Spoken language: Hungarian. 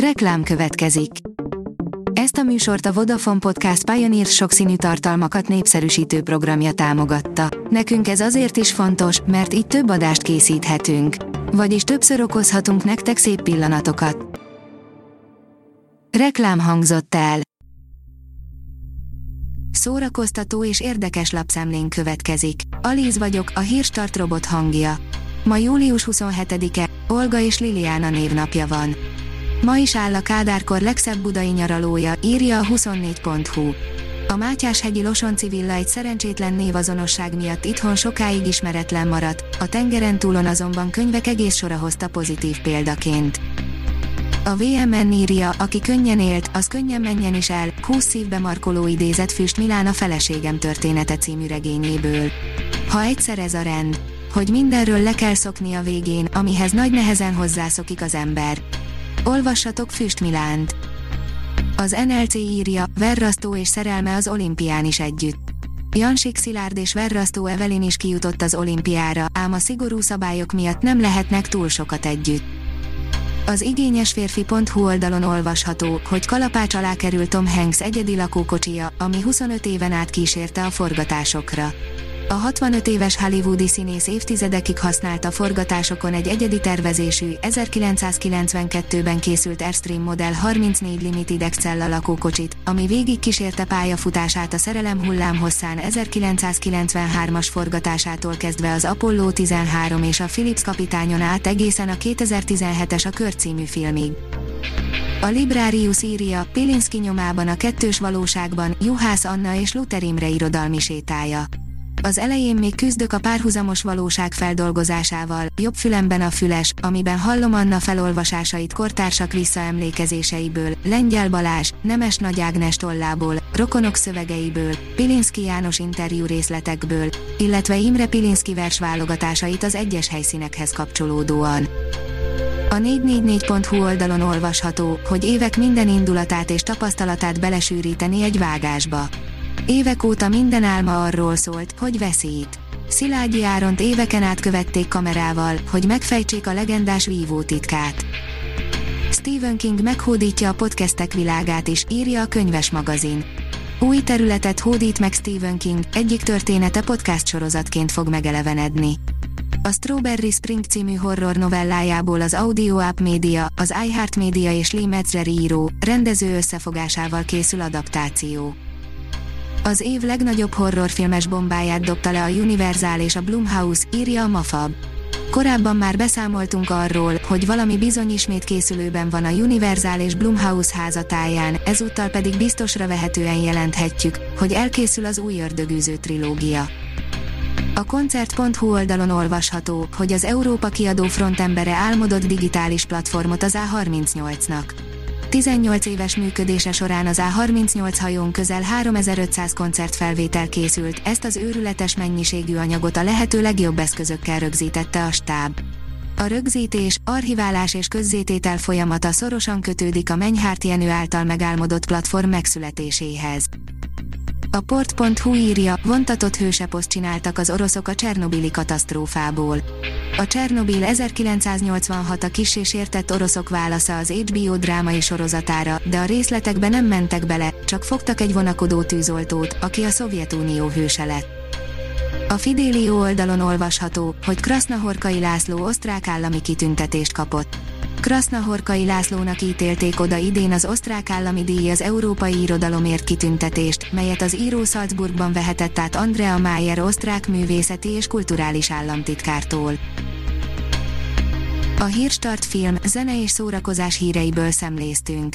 Reklám következik. Ezt a műsort a Vodafone Podcast Pioneer sokszínű tartalmakat népszerűsítő programja támogatta. Nekünk ez azért is fontos, mert így több adást készíthetünk. Vagyis többször okozhatunk nektek szép pillanatokat. Reklám hangzott el. Szórakoztató és érdekes lapszemlén következik. Alíz vagyok, a hírstart robot hangja. Ma július 27-e, Olga és Liliana névnapja van. Ma is áll a Kádárkor legszebb budai nyaralója, írja a 24.hu. A Mátyás-hegyi Losonci villa egy szerencsétlen névazonosság miatt itthon sokáig ismeretlen maradt, a tengeren túlon azonban könyvek egész sora hozta pozitív példaként. A VMN írja, aki könnyen élt, az könnyen menjen is el, 20 szívbe markoló idézet Füst Milán a feleségem története című regényéből. Ha egyszer ez a rend, hogy mindenről le kell szokni a végén, amihez nagy nehezen hozzászokik az ember. Olvassatok Füst Milánt. Az NLC írja, Verrasztó és szerelme az olimpián is együtt. Jansik Szilárd és Verrasztó Evelin is kijutott az olimpiára, ám a szigorú szabályok miatt nem lehetnek túl sokat együtt. Az igényesférfi.hu oldalon olvasható, hogy kalapács alá került Tom Hanks egyedi lakókocsia, ami 25 éven át kísérte a forgatásokra. A 65 éves hollywoodi színész évtizedekig használta forgatásokon egy egyedi tervezésű, 1992-ben készült Airstream Model 34 Limited Excel lakókocsit, ami végig kísérte pályafutását a szerelem hullám hosszán 1993-as forgatásától kezdve az Apollo 13 és a Philips kapitányon át egészen a 2017-es a Kör című filmig. A Librarius írja, Pilinszki nyomában a kettős valóságban, Juhász Anna és Luther Imre irodalmi sétája az elején még küzdök a párhuzamos valóság feldolgozásával, jobb fülemben a füles, amiben hallom Anna felolvasásait kortársak visszaemlékezéseiből, Lengyel Balázs, Nemes Nagy Ágnes tollából, Rokonok szövegeiből, Pilinszki János interjú részletekből, illetve Imre Pilinszki vers válogatásait az egyes helyszínekhez kapcsolódóan. A 444.hu oldalon olvasható, hogy évek minden indulatát és tapasztalatát belesűríteni egy vágásba Évek óta minden álma arról szólt, hogy veszít. Szilágyi Áront éveken át követték kamerával, hogy megfejtsék a legendás vívó titkát. Stephen King meghódítja a podcastek világát is, írja a könyves magazin. Új területet hódít meg Stephen King, egyik története podcast sorozatként fog megelevenedni. A Strawberry Spring című horror novellájából az Audio App Media, az iHeart Media és Lee Metzger író, rendező összefogásával készül adaptáció. Az év legnagyobb horrorfilmes bombáját dobta le a Universal és a Blumhouse, írja a Mafab. Korábban már beszámoltunk arról, hogy valami bizony ismét készülőben van a Universal és Blumhouse házatáján, ezúttal pedig biztosra vehetően jelenthetjük, hogy elkészül az új ördögűző trilógia. A koncert.hu oldalon olvasható, hogy az Európa kiadó frontembere álmodott digitális platformot az A38-nak. 18 éves működése során az A38 hajón közel 3500 koncertfelvétel készült, ezt az őrületes mennyiségű anyagot a lehető legjobb eszközökkel rögzítette a stáb. A rögzítés, archiválás és közzététel folyamata szorosan kötődik a Menyhárt Jenő által megálmodott platform megszületéséhez. A port.hu írja, vontatott hőseposzt csináltak az oroszok a Csernobili katasztrófából. A Csernobil 1986 a kis és értett oroszok válasza az HBO drámai sorozatára, de a részletekbe nem mentek bele, csak fogtak egy vonakodó tűzoltót, aki a Szovjetunió hőse lett. A Fidelio oldalon olvasható, hogy Krasznahorkai László osztrák állami kitüntetést kapott. Krasznahorkai Lászlónak ítélték oda idén az osztrák állami díj az európai irodalomért kitüntetést, melyet az író Salzburgban vehetett át Andrea Mayer osztrák művészeti és kulturális államtitkártól. A Hírstart film, zene és szórakozás híreiből szemléztünk.